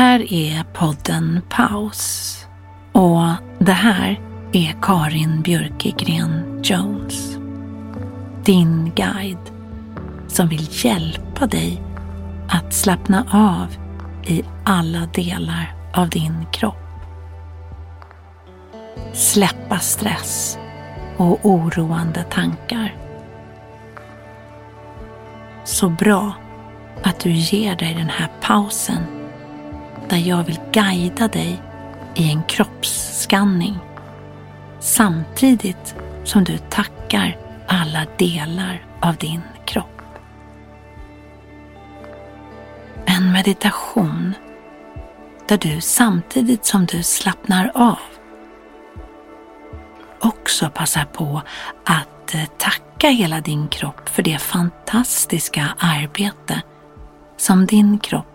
här är podden Paus och det här är Karin Björkegren Jones. Din guide som vill hjälpa dig att slappna av i alla delar av din kropp. Släppa stress och oroande tankar. Så bra att du ger dig den här pausen där jag vill guida dig i en kroppsskanning samtidigt som du tackar alla delar av din kropp. En meditation där du samtidigt som du slappnar av också passar på att eh, tacka hela din kropp för det fantastiska arbete som din kropp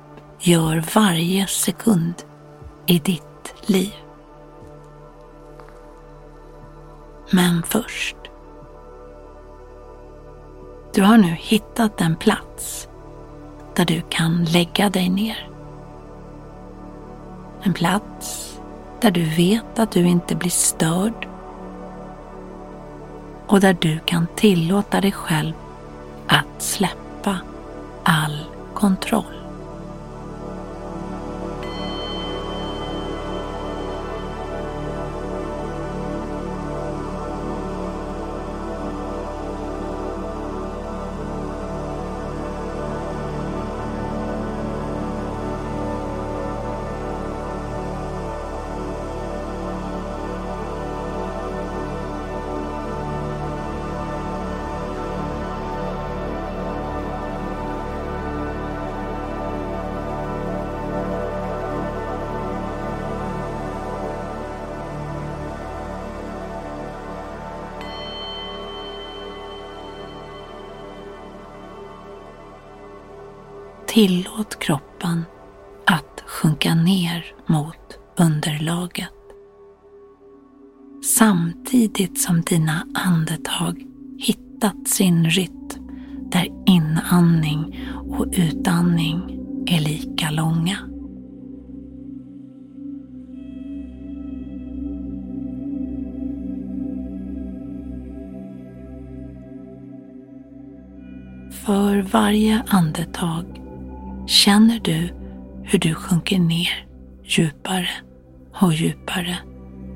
gör varje sekund i ditt liv. Men först. Du har nu hittat en plats där du kan lägga dig ner. En plats där du vet att du inte blir störd och där du kan tillåta dig själv att släppa all kontroll. Tillåt kroppen att sjunka ner mot underlaget. Samtidigt som dina andetag hittat sin rytm där inandning och utandning är lika långa. För varje andetag känner du hur du sjunker ner djupare och djupare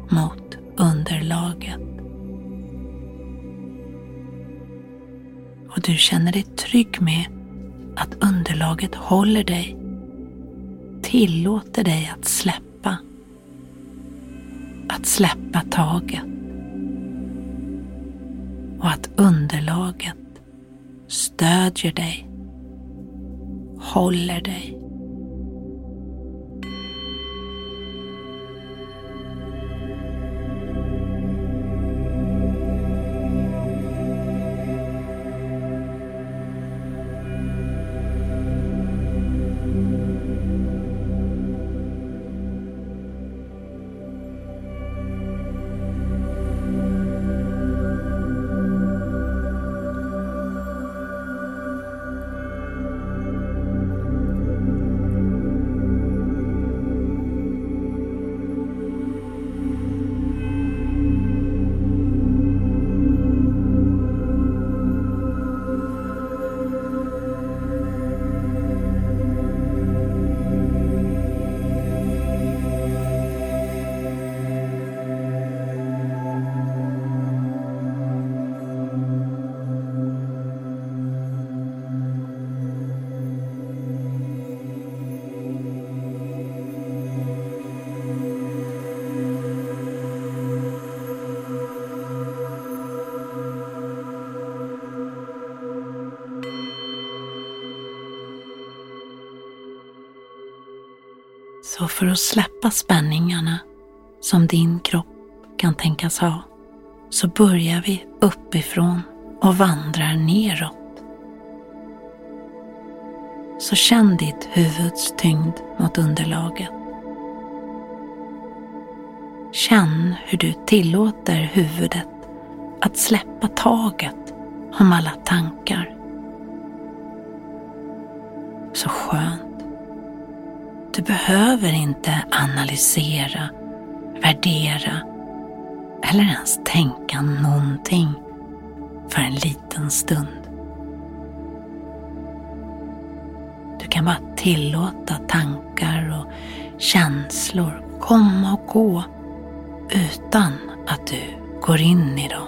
mot underlaget. Och du känner dig trygg med att underlaget håller dig, tillåter dig att släppa, att släppa taget och att underlaget stödjer dig håller dig. Så för att släppa spänningarna som din kropp kan tänkas ha så börjar vi uppifrån och vandrar neråt. Så känn ditt huvuds tyngd mot underlaget. Känn hur du tillåter huvudet att släppa taget om alla tankar. Du behöver inte analysera, värdera eller ens tänka någonting för en liten stund. Du kan bara tillåta tankar och känslor komma och gå utan att du går in i dem.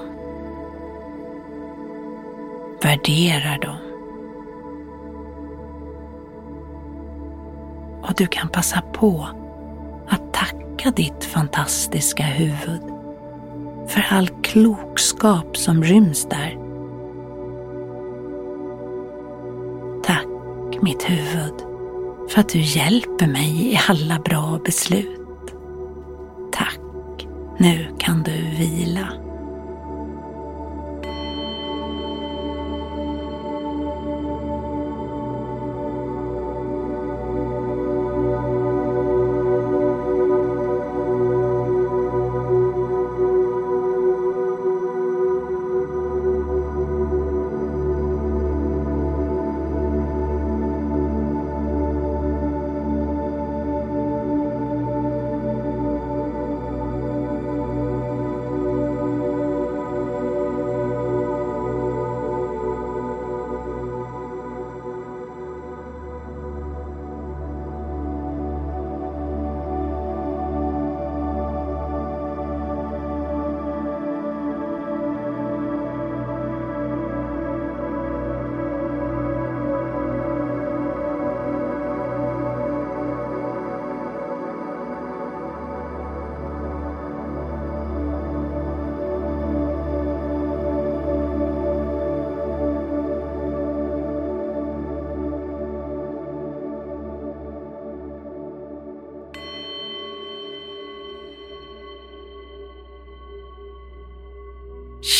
Värderar dem. Och du kan passa på att tacka ditt fantastiska huvud för all klokskap som ryms där. Tack mitt huvud för att du hjälper mig i alla bra beslut. Tack, nu kan du vila.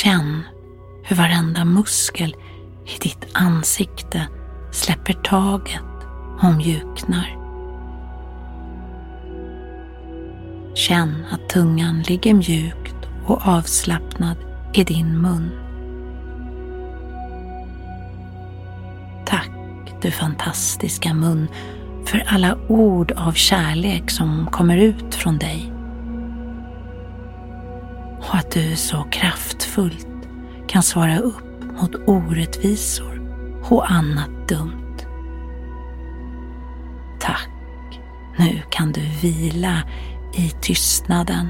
Känn hur varenda muskel i ditt ansikte släpper taget och mjuknar. Känn att tungan ligger mjukt och avslappnad i din mun. Tack du fantastiska mun för alla ord av kärlek som kommer ut från dig och att du så kraftfullt kan svara upp mot orättvisor och annat dumt. Tack, nu kan du vila i tystnaden.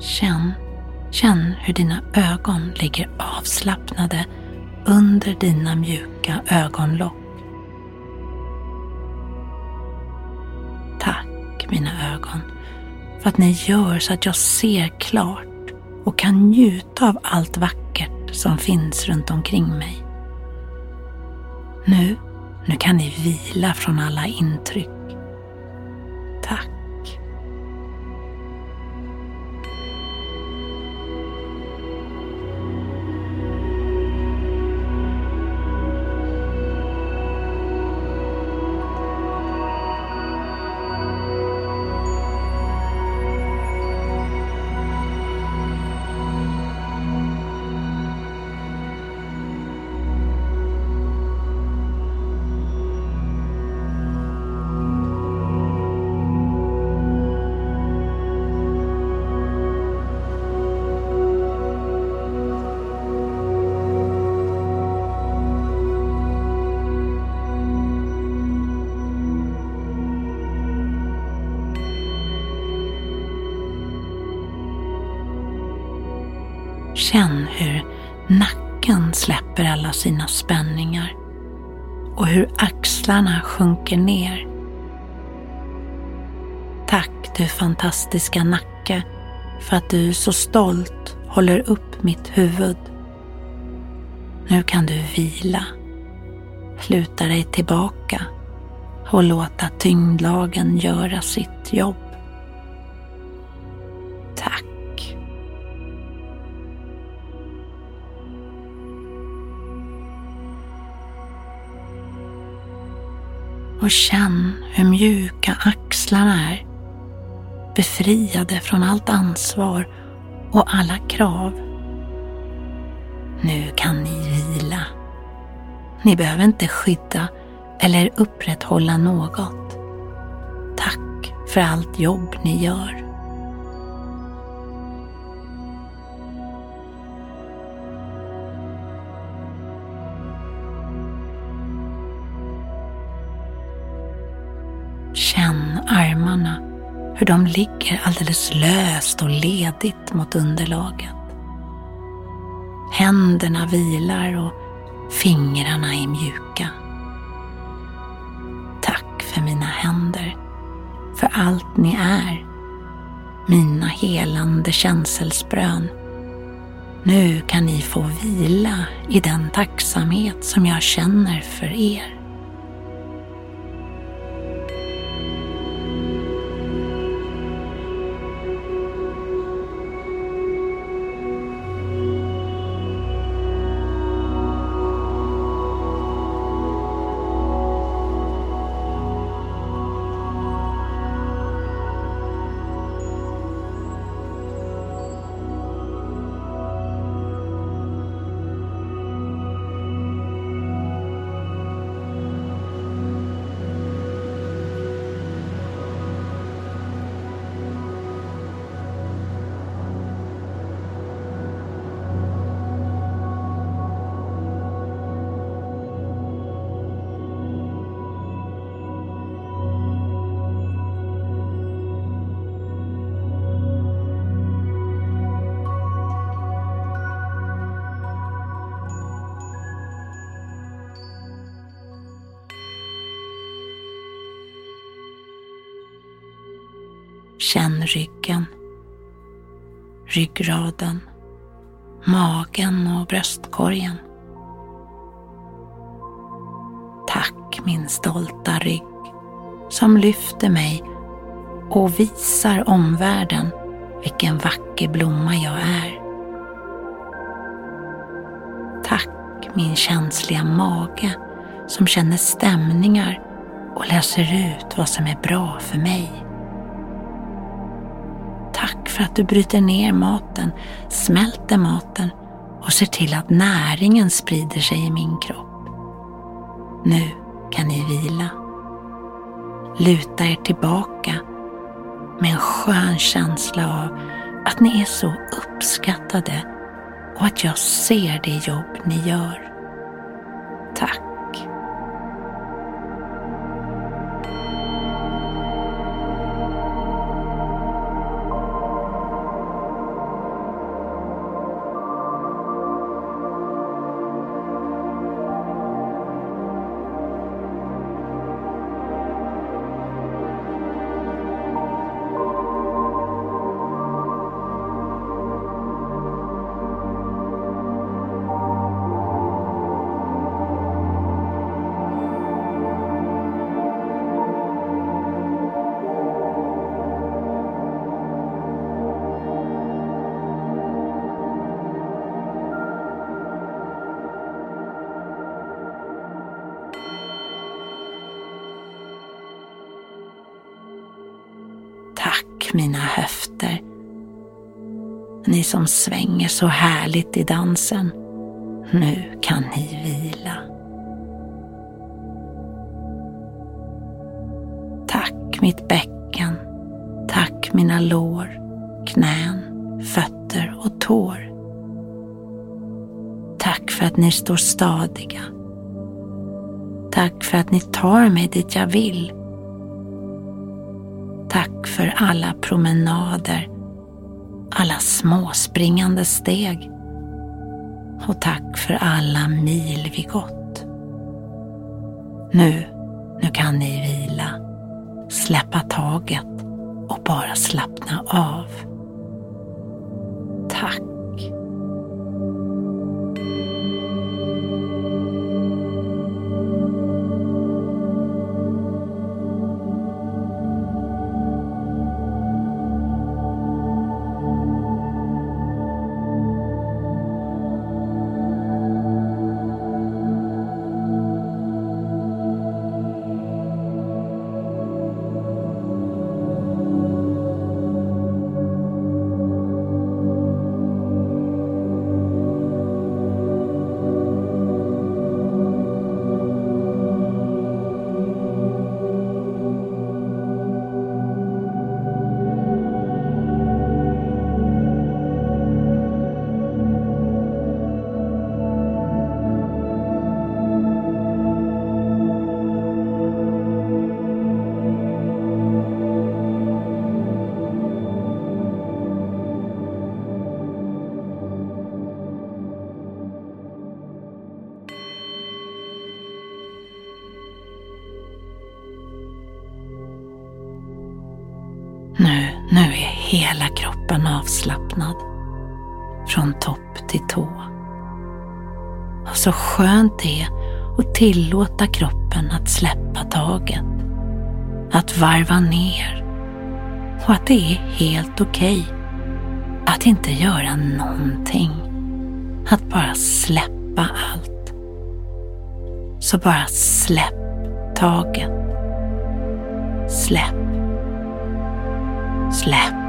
Känn, känn hur dina ögon ligger avslappnade under dina mjuka ögonlock. Tack mina ögon för att ni gör så att jag ser klart och kan njuta av allt vackert som finns runt omkring mig. Nu, nu kan ni vila från alla intryck. Känn hur nacken släpper alla sina spänningar och hur axlarna sjunker ner. Tack du fantastiska nacke för att du så stolt håller upp mitt huvud. Nu kan du vila, luta dig tillbaka och låta tyngdlagen göra sitt jobb. Och känn hur mjuka axlarna är. Befriade från allt ansvar och alla krav. Nu kan ni vila. Ni behöver inte skydda eller upprätthålla något. Tack för allt jobb ni gör. Armarna, hur de ligger alldeles löst och ledigt mot underlaget. Händerna vilar och fingrarna är mjuka. Tack för mina händer, för allt ni är. Mina helande känselsprön. Nu kan ni få vila i den tacksamhet som jag känner för er. Känn ryggen, ryggraden, magen och bröstkorgen. Tack min stolta rygg som lyfter mig och visar omvärlden vilken vacker blomma jag är. Tack min känsliga mage som känner stämningar och läser ut vad som är bra för mig. För att du bryter ner maten, smälter maten och ser till att näringen sprider sig i min kropp. Nu kan ni vila. Luta er tillbaka med en skön känsla av att ni är så uppskattade och att jag ser det jobb ni gör. Tack mina höfter. Ni som svänger så härligt i dansen. Nu kan ni vila. Tack mitt bäcken. Tack mina lår, knän, fötter och tår. Tack för att ni står stadiga. Tack för att ni tar mig dit jag vill för alla promenader, alla småspringande steg och tack för alla mil vi gått. Nu, nu kan ni vila, släppa taget och bara slappna av. Tack. Kroppen avslappnad. Från topp till tå. Och så skönt det är att tillåta kroppen att släppa taget. Att varva ner. Och att det är helt okej okay att inte göra någonting. Att bara släppa allt. Så bara släpp taget. Släpp. Släpp. Släpp.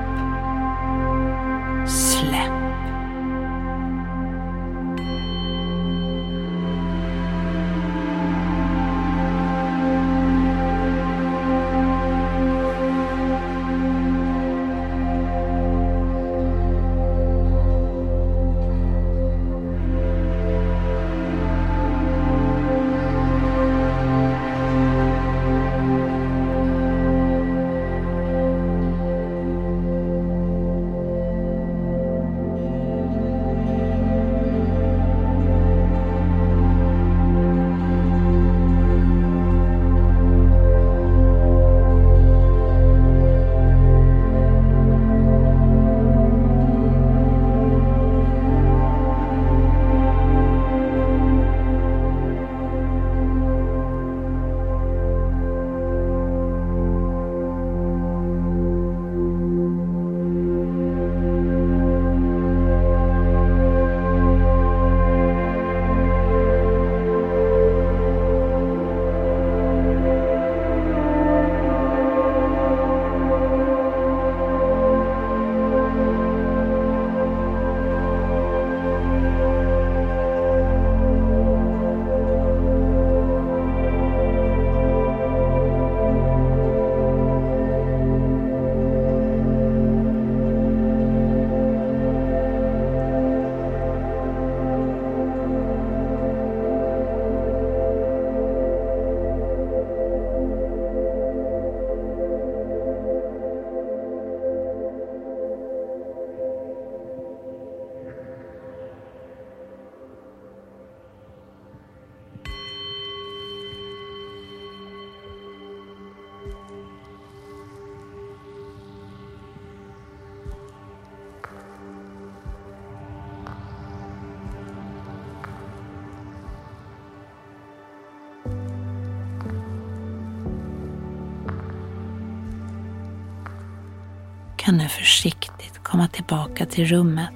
Kan nu försiktigt komma tillbaka till rummet.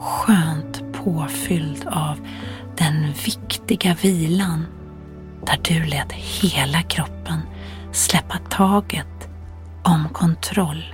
Skönt påfylld av den viktiga vilan där du lät hela kroppen släppa taget om kontroll.